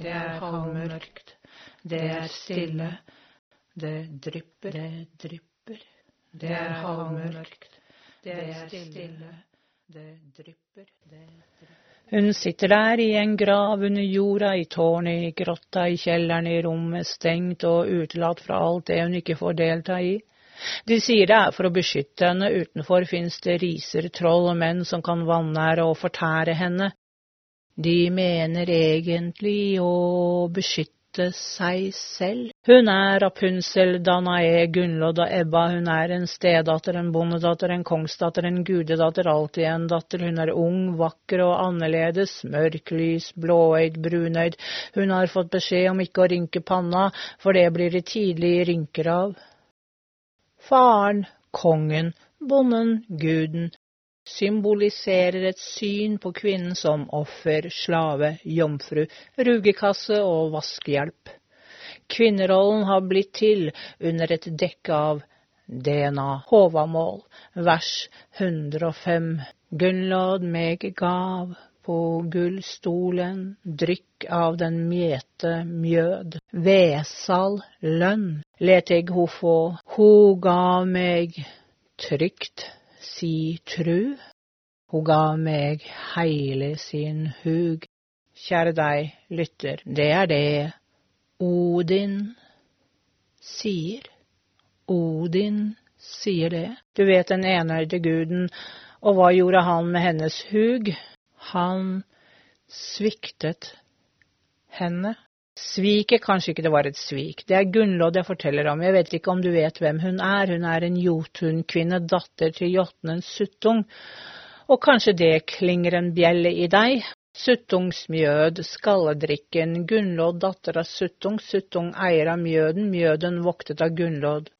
det er halvmørkt, det er stille, det drypper, det drypper, det er halvmørkt, det er stille, det drypper, det drypper. Hun sitter der i en grav under jorda, i tårnet, i grotta, i kjelleren, i rommet, stengt og utelatt fra alt det hun ikke får delta i. De sier det er for å beskytte henne, utenfor finnes det riser, troll og menn som kan vanære og fortære henne. De mener egentlig å beskytte seg selv. Hun er Rapunsel, Danae, Gunnlodd og Ebba, hun er en stedatter, en bondedatter, en kongsdatter, en gudedatter, alltid en datter, hun er ung, vakker og annerledes, mørklys, blåøyd, brunøyd, hun har fått beskjed om ikke å rynke panna, for det blir det tidlige rynker av. Faren, kongen, bonden, guden, symboliserer et syn på kvinnen som offer, slave, jomfru, rugekasse og vaskehjelp. Kvinnerollen har blitt til under et dekke av DNA, Håvamål, vers 105. Gunnlod meg gav på gullstolen, drykk av den mjete mjød, vesal lønn, let eg ho få, ho gav meg trygt si tru. Hun ga meg heile sin hug. Kjære deg, lytter, det er det Odin sier. Odin sier det. Du vet den enøyde guden, og hva gjorde han med hennes hug? Han sviktet henne. Sviket, kanskje ikke det var et svik. Det er Gunnlodd jeg forteller om. Jeg vet ikke om du vet hvem hun er. Hun er en Jotunkvinne, datter til Jotnen Suttung. Og kanskje det klinger en bjelle i deg? Suttungsmjød, skalledrikken, Gunnlodd, datter av Suttung, Suttung eier av mjøden, mjøden voktet av Gunnlodd.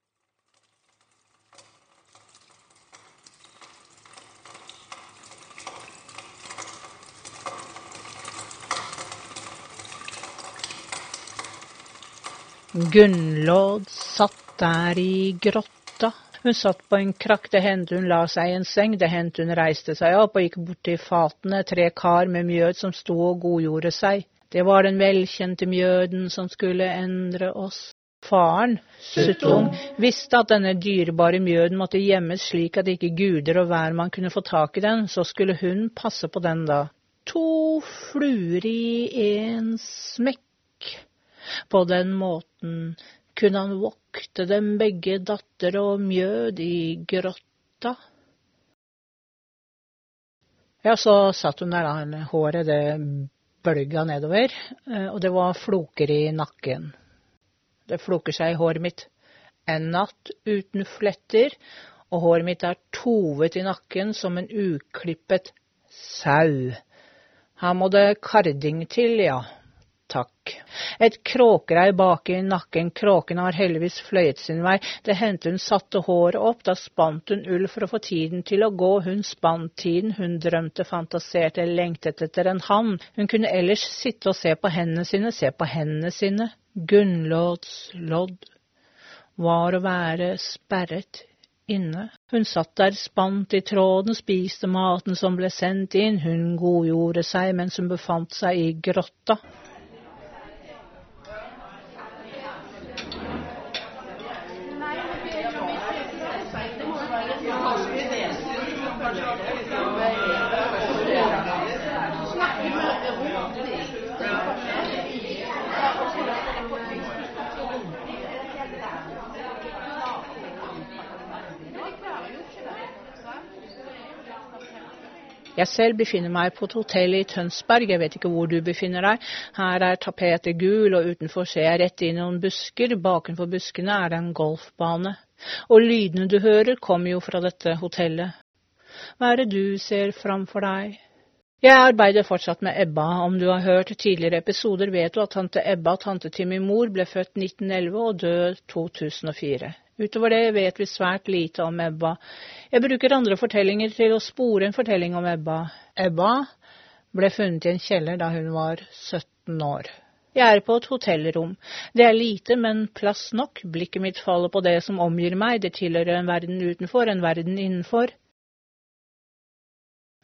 Gunnlod satt der i grotta. Hun satt på en krakk, det hendte hun la seg i en seng, det hendte hun reiste seg opp og gikk bort til fatene, tre kar med mjød som sto og godgjorde seg. Det var den velkjente mjøden som skulle endre oss. Faren, Suttung, visste at denne dyrebare mjøden måtte gjemmes slik at ikke guder og hvermann kunne få tak i den, så skulle hun passe på den da. To fluer i en smekk. På den måten kunne han vokte dem begge datter og mjød i grotta. Ja, så satt hun der, da, håret det bølga nedover, eh, og det var floker i nakken. Det floker seg i håret mitt. En natt uten fletter, og håret mitt er tovet i nakken som en uklippet sau. Her må det karding til, ja takk. Et kråkereir bak i nakken, kråken har heldigvis fløyet sin vei, det hendte hun satte håret opp, da spant hun ull for å få tiden til å gå, hun spant tiden, hun drømte, fantaserte, lengtet etter en hann, hun kunne ellers sitte og se på hendene sine, se på hendene sine, Gunnlåds lodd var å være sperret inne. Hun satt der spant i tråden, spiste maten som ble sendt inn, hun godgjorde seg mens hun befant seg i grotta. Jeg selv befinner meg på et hotell i Tønsberg, jeg vet ikke hvor du befinner deg. Her er tapetet gul, og utenfor ser jeg rett inn i noen busker. Bakenfor buskene er det en golfbane. Og lydene du hører, kommer jo fra dette hotellet. Hva er det du ser framfor deg? Jeg arbeider fortsatt med Ebba. Om du har hørt tidligere episoder, vet du at tante Ebba, tante til min mor, ble født 1911 og død 2004. Utover det vet vi svært lite om Ebba. Jeg bruker andre fortellinger til å spore en fortelling om Ebba. Ebba ble funnet i en kjeller da hun var 17 år. Jeg er på et hotellrom. Det er lite, men plass nok. Blikket mitt faller på det som omgir meg. Det tilhører en verden utenfor, en verden innenfor.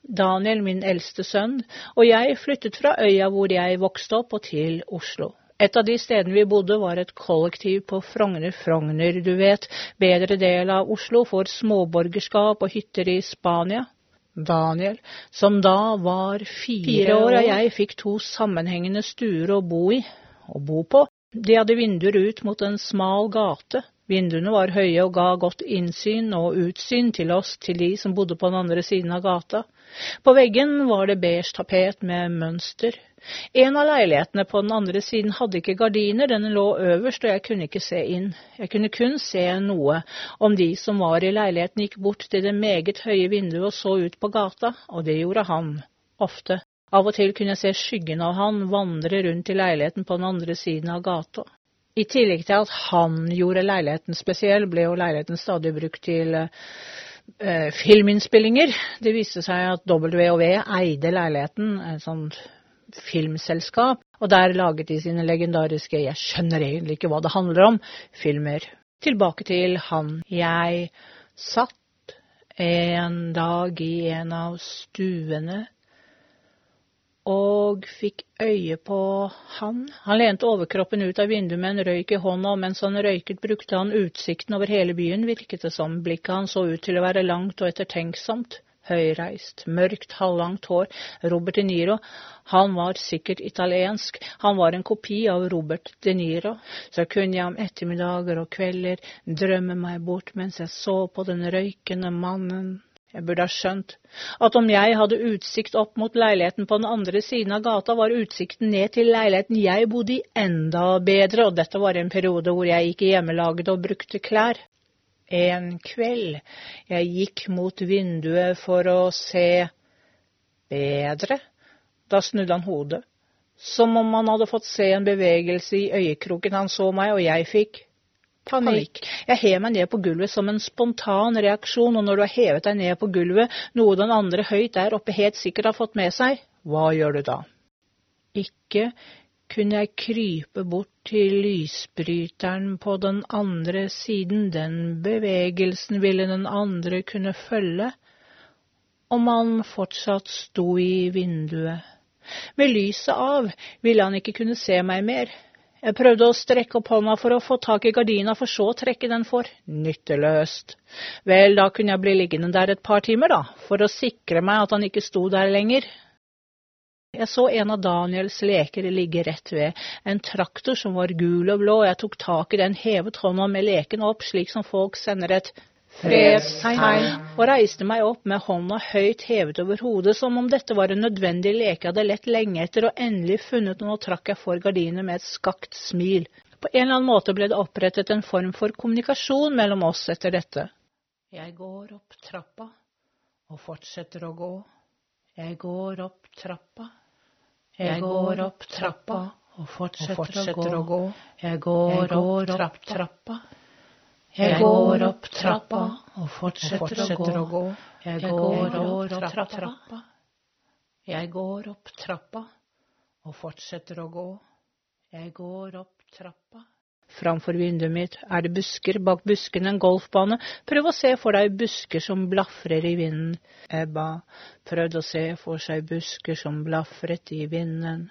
Daniel, min eldste sønn, og jeg flyttet fra øya hvor jeg vokste opp, og til Oslo. Et av de stedene vi bodde, var et kollektiv på Frogner. Frogner, du vet, bedre del av Oslo for småborgerskap og hytter i Spania. Daniel, som da var fire år, og jeg fikk to sammenhengende stuer å bo i, å bo på. De hadde vinduer ut mot en smal gate. Vinduene var høye og ga godt innsyn og utsyn til oss, til de som bodde på den andre siden av gata. På veggen var det beige tapet med mønster. En av leilighetene på den andre siden hadde ikke gardiner, den lå øverst, og jeg kunne ikke se inn. Jeg kunne kun se noe om de som var i leiligheten gikk bort til det meget høye vinduet og så ut på gata, og det gjorde han, ofte. Av og til kunne jeg se skyggen av han vandre rundt i leiligheten på den andre siden av gata. I tillegg til at han gjorde leiligheten spesiell, ble jo leiligheten stadig brukt til eh, filminnspillinger. Det viste seg at WHV eide leiligheten, et sånt filmselskap, og der laget de sine legendariske 'jeg skjønner egentlig ikke hva det handler om' filmer. Tilbake til han. Jeg satt en dag i en av stuene og fikk øye på han. Han lente overkroppen ut av vinduet med en røyk i hånda, og mens han røyket, brukte han utsikten over hele byen, virket det som. Blikket hans så ut til å være langt og ettertenksomt. Høyreist, mørkt, halvlangt hår. Robert De Niro. Han var sikkert italiensk. Han var en kopi av Robert De Niro. Så kunne jeg om ettermiddager og kvelder drømme meg bort mens jeg så på den røykende mannen jeg burde ha skjønt at om jeg hadde utsikt opp mot leiligheten på den andre siden av gata, var utsikten ned til leiligheten jeg bodde i, enda bedre, og dette var en periode hvor jeg gikk i hjemmelaget og brukte klær. En kveld jeg gikk mot vinduet for å se bedre, da snudde han hodet, som om han hadde fått se en bevegelse i øyekroken. Han så meg, og jeg fikk Panikk. Jeg hev meg ned på gulvet som en spontan reaksjon, og når du har hevet deg ned på gulvet, noe den andre høyt der oppe helt sikkert har fått med seg, hva gjør du da? Ikke kunne jeg krype bort til lysbryteren på den andre siden, den bevegelsen ville den andre kunne følge, om han fortsatt sto i vinduet. Med lyset av ville han ikke kunne se meg mer, jeg prøvde å strekke opp hånda for å få tak i gardina, for så å trekke den for. Nytteløst. Vel, da kunne jeg bli liggende der et par timer, da, for å sikre meg at han ikke sto der lenger. Jeg så en av Daniels leker ligge rett ved, en traktor som var gul og blå, og jeg tok tak i den, hevet hånda med leken opp, slik som folk sender et fredstegn, og reiste meg opp med hånda høyt hevet over hodet, som om dette var en nødvendig leke jeg hadde lett lenge etter, og endelig funnet noe, og trakk jeg for gardinet med et skakt smil. På en eller annen måte ble det opprettet en form for kommunikasjon mellom oss etter dette. Jeg går opp trappa og fortsetter å gå. Jeg går opp trappa. Jeg går opp trappa og fortsetter, å gå. Jeg går, opp trappa. Jeg går opp trappa og fortsetter, å gå. Jeg går opp trappa. Jeg går opp trappa og fortsetter å gå. Jeg går opp trappa. Framfor vinduet mitt er det busker, bak buskene en golfbane. Prøv å se for deg busker som blafrer i vinden. Ebba prøvde å se for seg busker som blafret i vinden.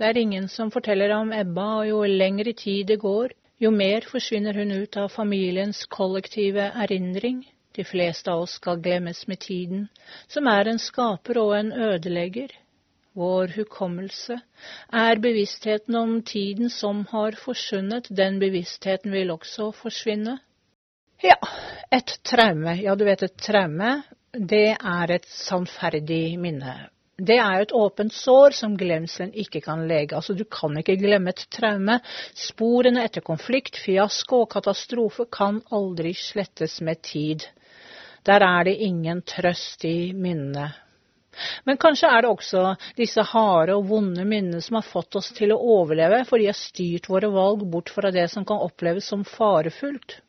Det er ingen som forteller om Ebba, og jo lengre tid det går, jo mer forsvinner hun ut av familiens kollektive erindring. De fleste av oss skal glemmes med tiden, som er en skaper og en ødelegger. Vår hukommelse er bevisstheten om tiden som har forsvunnet. Den bevisstheten vil også forsvinne. Ja, et traume. Ja, du vet, et traume, det er et sannferdig minne det er jo et åpent sår som glemselen ikke kan lege. Altså, du kan ikke glemme et traume. Sporene etter konflikt, fiasko og katastrofe kan aldri slettes med tid. Der er det ingen trøst i minnet. Men kanskje er det også disse harde og vonde minnene som har fått oss til å overleve, for de har styrt våre valg bort fra det som kan oppleves som farefullt.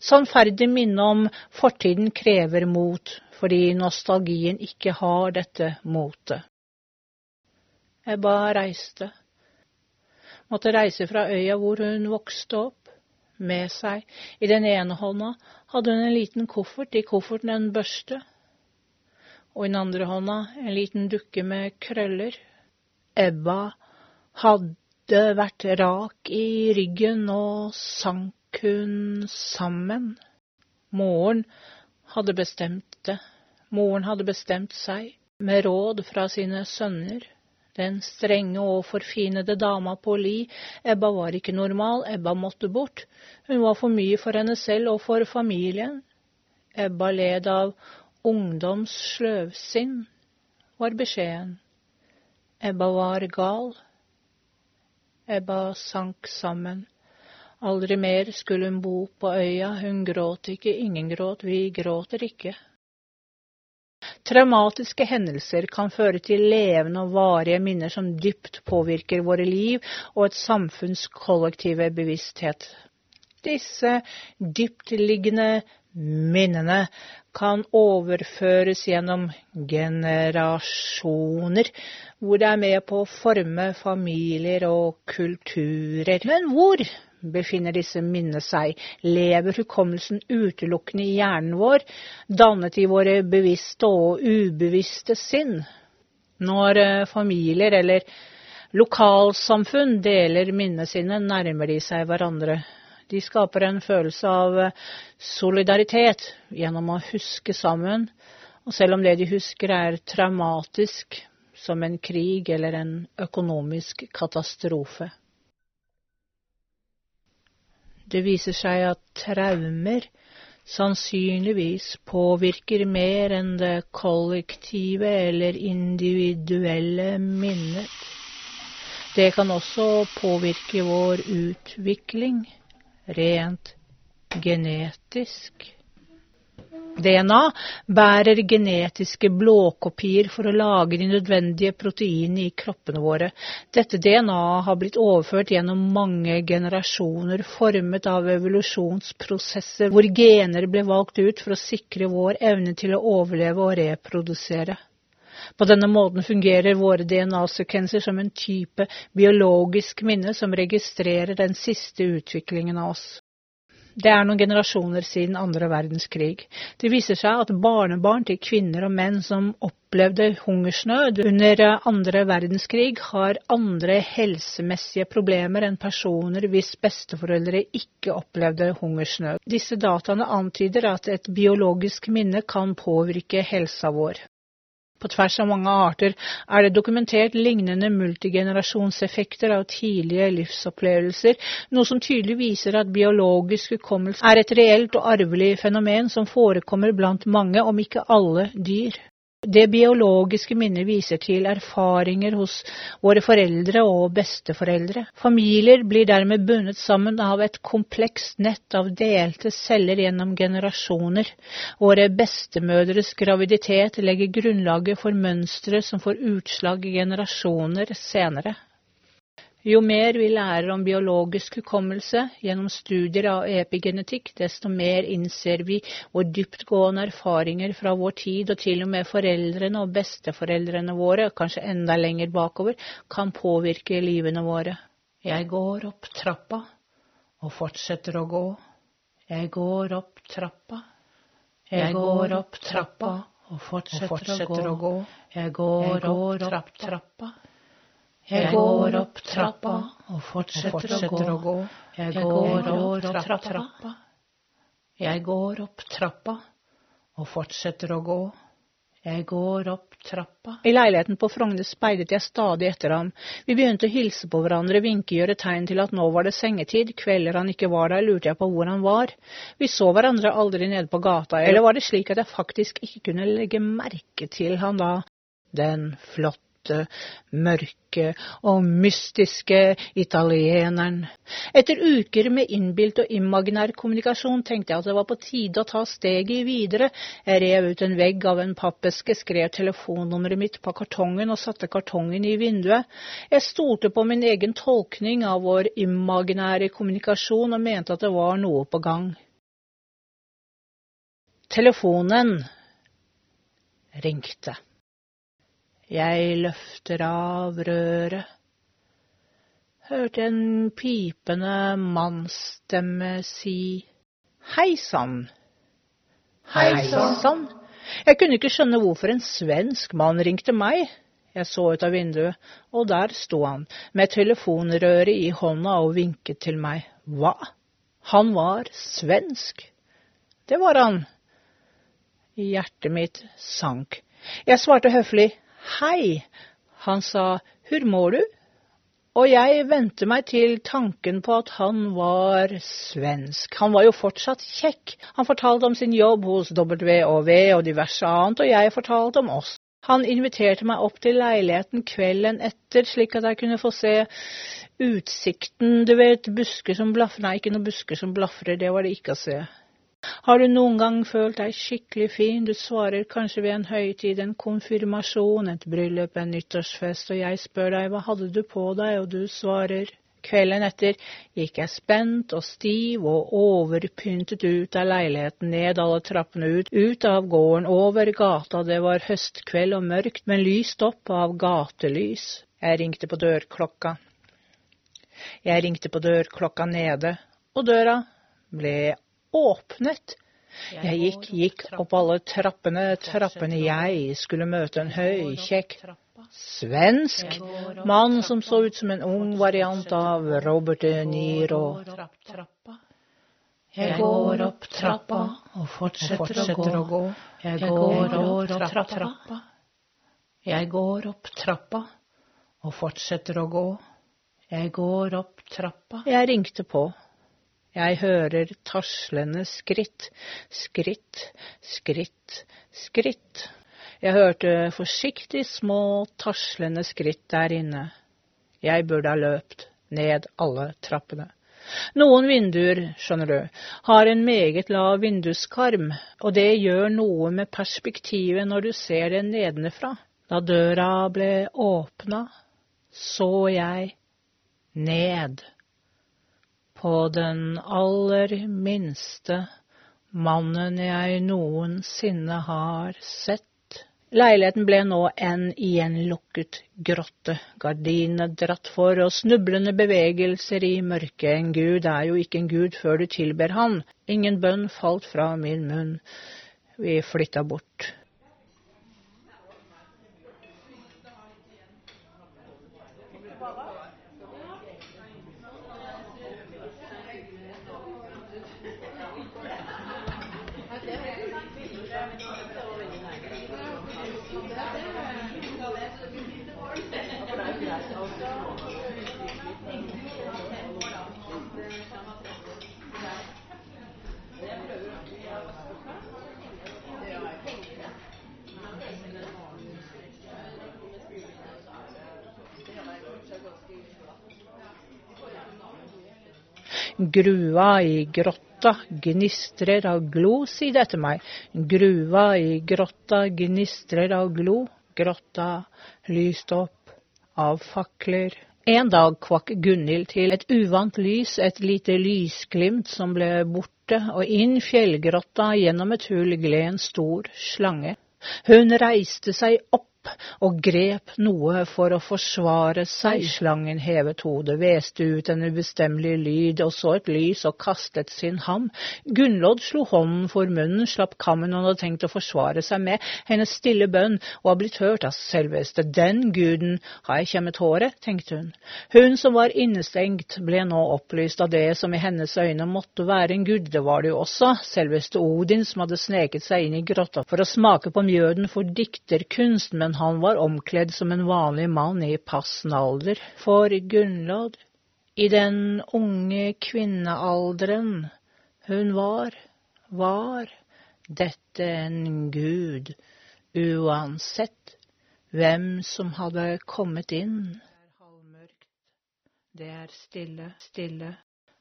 Sannferdig minne om fortiden krever mot, fordi nostalgien ikke har dette motet. Bare reiste. Måtte reise fra øya hvor hun vokste opp. Med seg, i den ene hånda, hadde hun en liten koffert, i kofferten en børste. og i den andre hånda en liten dukke med krøller. Ebba hadde vært rak i ryggen, og sank hun sammen. Moren hadde bestemt det. Moren hadde bestemt seg, med råd fra sine sønner. Den strenge og forfinede dama på Li, Ebba var ikke normal, Ebba måtte bort. Hun var for mye for henne selv og for familien. Ebba led av ungdoms sløvsinn, var beskjeden. Ebba var gal. Ebba sank sammen. Aldri mer skulle hun bo på øya, hun gråt ikke, ingen gråt, vi gråter ikke. Traumatiske hendelser kan føre til levende og varige minner som dypt påvirker våre liv og et samfunns kollektive bevissthet. Disse dyptliggende minnene kan overføres gjennom generasjoner, hvor det er med på å forme familier og kulturer. Men hvor befinner disse minnene seg? Lever hukommelsen utelukkende i hjernen vår, dannet i våre bevisste og ubevisste sinn? Når eh, familier eller lokalsamfunn deler minnene sine, nærmer de seg hverandre. De skaper en følelse av eh, solidaritet gjennom å huske sammen, og selv om det de husker er traumatisk, som en krig eller en økonomisk katastrofe. Det viser seg at traumer sannsynligvis påvirker mer enn det kollektive eller individuelle minnet. Det kan også påvirke vår utvikling rent genetisk. DNA bærer genetiske blåkopier for å lage de nødvendige proteinene i kroppene våre. Dette DNA har blitt overført gjennom mange generasjoner, formet av evolusjonsprosesser hvor gener ble valgt ut for å sikre vår evne til å overleve og reprodusere. På denne måten fungerer våre DNA-sekvenser som en type biologisk minne som registrerer den siste utviklingen av oss. Det er noen generasjoner siden andre verdenskrig. Det viser seg at barnebarn til kvinner og menn som opplevde hungersnød under andre verdenskrig, har andre helsemessige problemer enn personer hvis besteforeldre ikke opplevde hungersnød. Disse dataene antyder at et biologisk minne kan påvirke helsa vår. På tvers av mange arter er det dokumentert lignende multigenerasjonseffekter av tidlige livsopplevelser, noe som tydelig viser at biologisk hukommelse er et reelt og arvelig fenomen som forekommer blant mange, om ikke alle, dyr. Det biologiske minnet viser til erfaringer hos våre foreldre og besteforeldre. Familier blir dermed bundet sammen av et komplekst nett av delte celler gjennom generasjoner. Våre bestemødres graviditet legger grunnlaget for mønstre som får utslag i generasjoner senere. Jo mer vi lærer om biologisk hukommelse gjennom studier av epigenetikk, desto mer innser vi hvor dyptgående erfaringer fra vår tid og til og med foreldrene og besteforeldrene våre, kanskje enda lenger bakover, kan påvirke livene våre. Jeg går opp trappa og fortsetter å gå. Jeg går opp trappa. Jeg går opp trappa og fortsetter, å gå. Jeg går opp trappa. Jeg går opp trappa og fortsetter, fortsetter å, gå. Jeg går opp trappa. Jeg går opp trappa og fortsetter å gå. Jeg går opp trappa. I leiligheten på Frogner speidet jeg stadig etter ham. Vi begynte å hilse på hverandre, vinke, gjøre tegn til at nå var det sengetid. Kvelder han ikke var der, lurte jeg på hvor han var. Vi så hverandre aldri nede på gata, eller var det slik at jeg faktisk ikke kunne legge merke til han da? Den flotte flotte, mørke og mystiske italieneren. Etter uker med innbilt og imaginær kommunikasjon tenkte jeg at det var på tide å ta steget videre. Jeg rev ut en vegg av en pappeske, skrev telefonnummeret mitt på kartongen og satte kartongen i vinduet. Jeg stolte på min egen tolkning av vår imaginære kommunikasjon og mente at det var noe på gang. Telefonen ringte. Jeg løfter av røret. Hørte en pipende mannsstemme si Hei sann. Hei sann. Jeg kunne ikke skjønne hvorfor en svensk mann ringte meg. Jeg så ut av vinduet, og der sto han, med telefonrøret i hånda og vinket til meg. Hva? Han var svensk? Det var han. Hjertet mitt sank. Jeg svarte høflig hei. Han sa Hur må du? Og jeg vente meg til tanken på at han var svensk. Han var jo fortsatt kjekk. Han fortalte om sin jobb hos WHV og diverse annet, og jeg fortalte om oss. Han inviterte meg opp til leiligheten kvelden etter, slik at jeg kunne få se utsikten. Du vet, busker som blafrer Nei, ikke noen busker som blafrer, det var det ikke å se. Har du noen gang følt deg skikkelig fin? Du svarer kanskje ved en høytid, en konfirmasjon, et bryllup, en nyttårsfest, og jeg spør deg hva hadde du på deg, og du svarer Kvelden etter gikk jeg spent og stiv og overpyntet ut av leiligheten, ned alle trappene ut, ut av gården, over gata, det var høstkveld og mørkt, men lyst opp av gatelys. Jeg ringte på dørklokka. Jeg ringte på dørklokka nede, og døra ble åpnet. Jeg gikk, gikk opp alle trappene, trappene jeg skulle møte en høy, kjekk svensk mann som så ut som en ung variant av Robert De Niro. Jeg går opp trappa og fortsetter, å gå. Jeg går opp trappa. Jeg går opp trappa og fortsetter å gå. Jeg går opp trappa. Jeg ringte på. Jeg hører taslende skritt, skritt, skritt, skritt. Jeg hørte forsiktig små, taslende skritt der inne. Jeg burde ha løpt ned alle trappene. Noen vinduer, skjønner du, har en meget lav vinduskarm, og det gjør noe med perspektivet når du ser det nedenfra. Da døra ble åpna, så jeg ned på den aller minste mannen jeg noensinne har sett. Leiligheten ble nå en igjenlukket grotte, gardinene dratt for og snublende bevegelser i mørket. En gud er jo ikke en gud før du tilber han. Ingen bønn falt fra min munn. Vi flytta bort. Grua i grotta gnistrer av glo, si det etter meg. Grua i grotta gnistrer av glo, grotta lyst opp av fakler. En dag kvakk Gunhild til et uvant lys, et lite lysglimt som ble borte, og inn fjellgrotta gjennom et hull gled en stor slange. Hun reiste seg opp og grep noe for å forsvare seg. Slangen hevet hodet, hveste ut en ubestemmelig lyd og så et lys og kastet sin ham. Gunnlodd slo hånden for munnen, slapp kammen hun hadde tenkt å forsvare seg med. Hennes stille bønn og har blitt hørt av selveste den guden. Har jeg kjemmet håret, tenkte hun. Hun som var innestengt, ble nå opplyst av det som i hennes øyne måtte være en gud. Det var det jo også, selveste Odin som hadde sneket seg inn i grotta for å smake på mjøden for dikterkunst, men han var omkledd som en vanlig mann i passende alder, for Gunnlod, i den unge kvinnealderen hun var, var dette en gud, uansett hvem som hadde kommet inn. Det er halvmørkt, det stille, stille,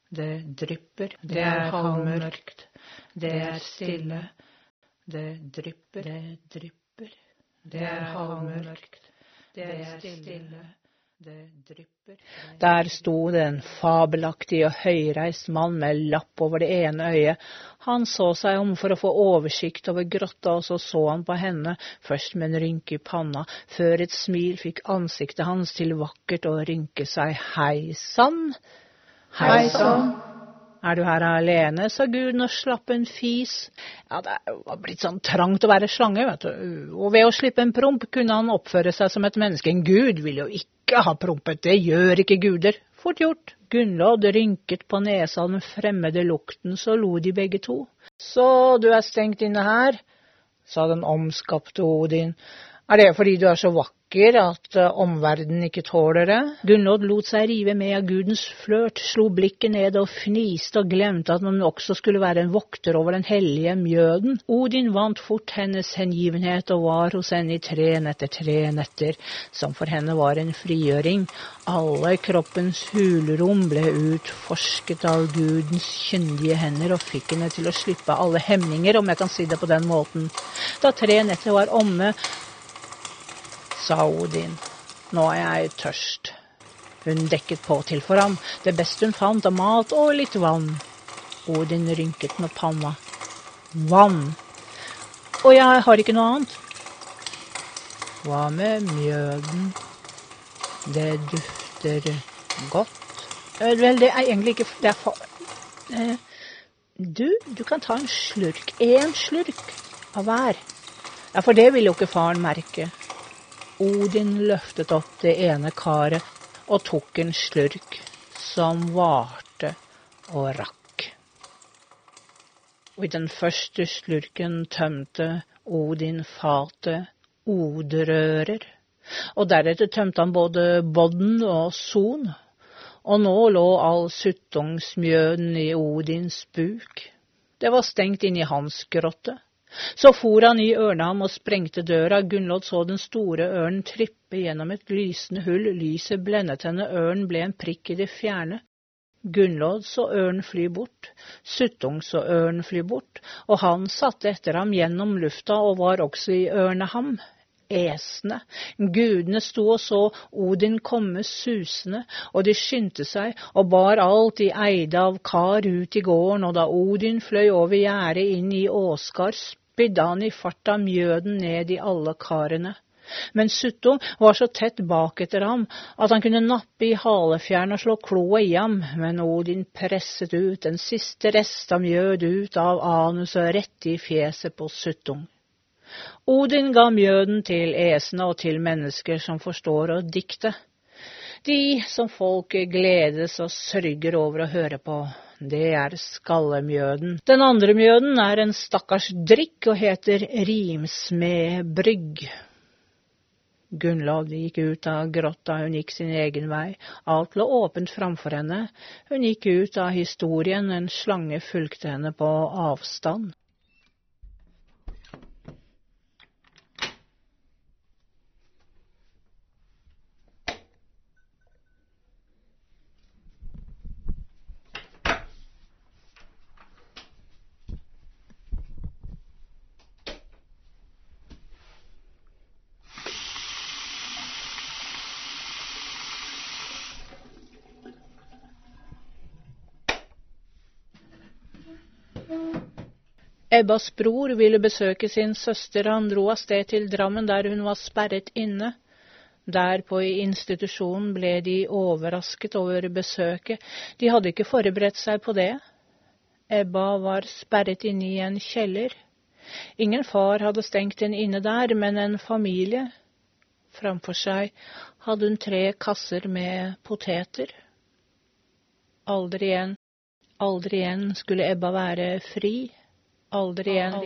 det drypper, det er halvmørkt, det er stille, det drypper, det drypper. Det er halvmørkt, det er stille, det drypper Der sto det en fabelaktig og høyreist mann med lapp over det ene øyet. Han så seg om for å få oversikt over grotta, og så så han på henne, først med en rynke i panna, før et smil fikk ansiktet hans til vakkert å rynke seg. Hei sann! Hei sann! Er du her alene, sa guden og slapp en fis. Ja, det var blitt sånn trangt å være slange, vet du, og ved å slippe en promp kunne han oppføre seg som et menneske. En gud vil jo ikke ha prompet, det gjør ikke guder. Fort gjort. Gunnlod rynket på nesa den fremmede lukten, så lo de begge to. Så du er stengt inne her, sa den omskapte Odin. Er det fordi du er så vakker? at uh, omverdenen ikke tåler det. Gunnlodd lot seg rive med av gudens flørt, slo blikket ned og fniste og glemte at man også skulle være en vokter over den hellige mjøden. Odin vant fort hennes hengivenhet og var hos henne i tre netter, tre netter, som for henne var en frigjøring. Alle kroppens hulrom ble utforsket av gudens kyndige hender og fikk henne til å slippe alle hemninger, om jeg kan si det på den måten. Da tre netter var omme, sa Odin. Nå er jeg tørst. Hun dekket på til for ham det beste hun fant av mat og litt vann. Odin rynket med panna. Vann. Og jeg har ikke noe annet. Hva med mjøden? Det dufter godt. Eh, vel, det er egentlig ikke Det er for... Eh, du, du kan ta en slurk. Én slurk av hver. Ja, for det vil jo ikke faren merke. Odin løftet opp det ene karet og tok en slurk som varte og rakk. Og i den første slurken tømte Odin fatet odrører, og deretter tømte han både bodden og son, og nå lå all suttungsmjøden i Odins buk. Det var stengt inne i hans grotte. Så for han i ørneham og sprengte døra. Gunnlodd så den store ørnen trippe gjennom et lysende hull. Lyset blendet henne, ørnen ble en prikk i det fjerne. Gunnlodd så ørnen fly bort, Suttung så ørnen fly bort, og han satte etter ham gjennom lufta og var også i ørneham. Esene, gudene sto og så Odin komme susende, og de skyndte seg og bar alt de eide av kar ut i gården, og da Odin fløy over gjerdet inn i Åskar, spydde han i farta mjøden ned i alle karene. Men Suttung var så tett bak etter ham at han kunne nappe i halefjæren og slå kloet i ham, men Odin presset ut den siste rest av mjød ut av anus og rett i fjeset på Suttung. Odin ga mjøden til esene og til mennesker som forstår å dikte. De som folk gledes og sørger over å høre på, det er skallemjøden. Den andre mjøden er en stakkars drikk og heter rimsmedbrygg. Gunnlov gikk ut av grotta, hun gikk sin egen vei. Alt lå åpent framfor henne. Hun gikk ut av historien, en slange fulgte henne på avstand. Ebbas bror ville besøke sin søster, han dro av sted til Drammen der hun var sperret inne. Der på institusjonen ble de overrasket over besøket, de hadde ikke forberedt seg på det. Ebba var sperret inne i en kjeller. Ingen far hadde stengt henne inne der, men en familie. Framfor seg hadde hun tre kasser med poteter. Aldri igjen, aldri igjen skulle Ebba være fri aldri igjen.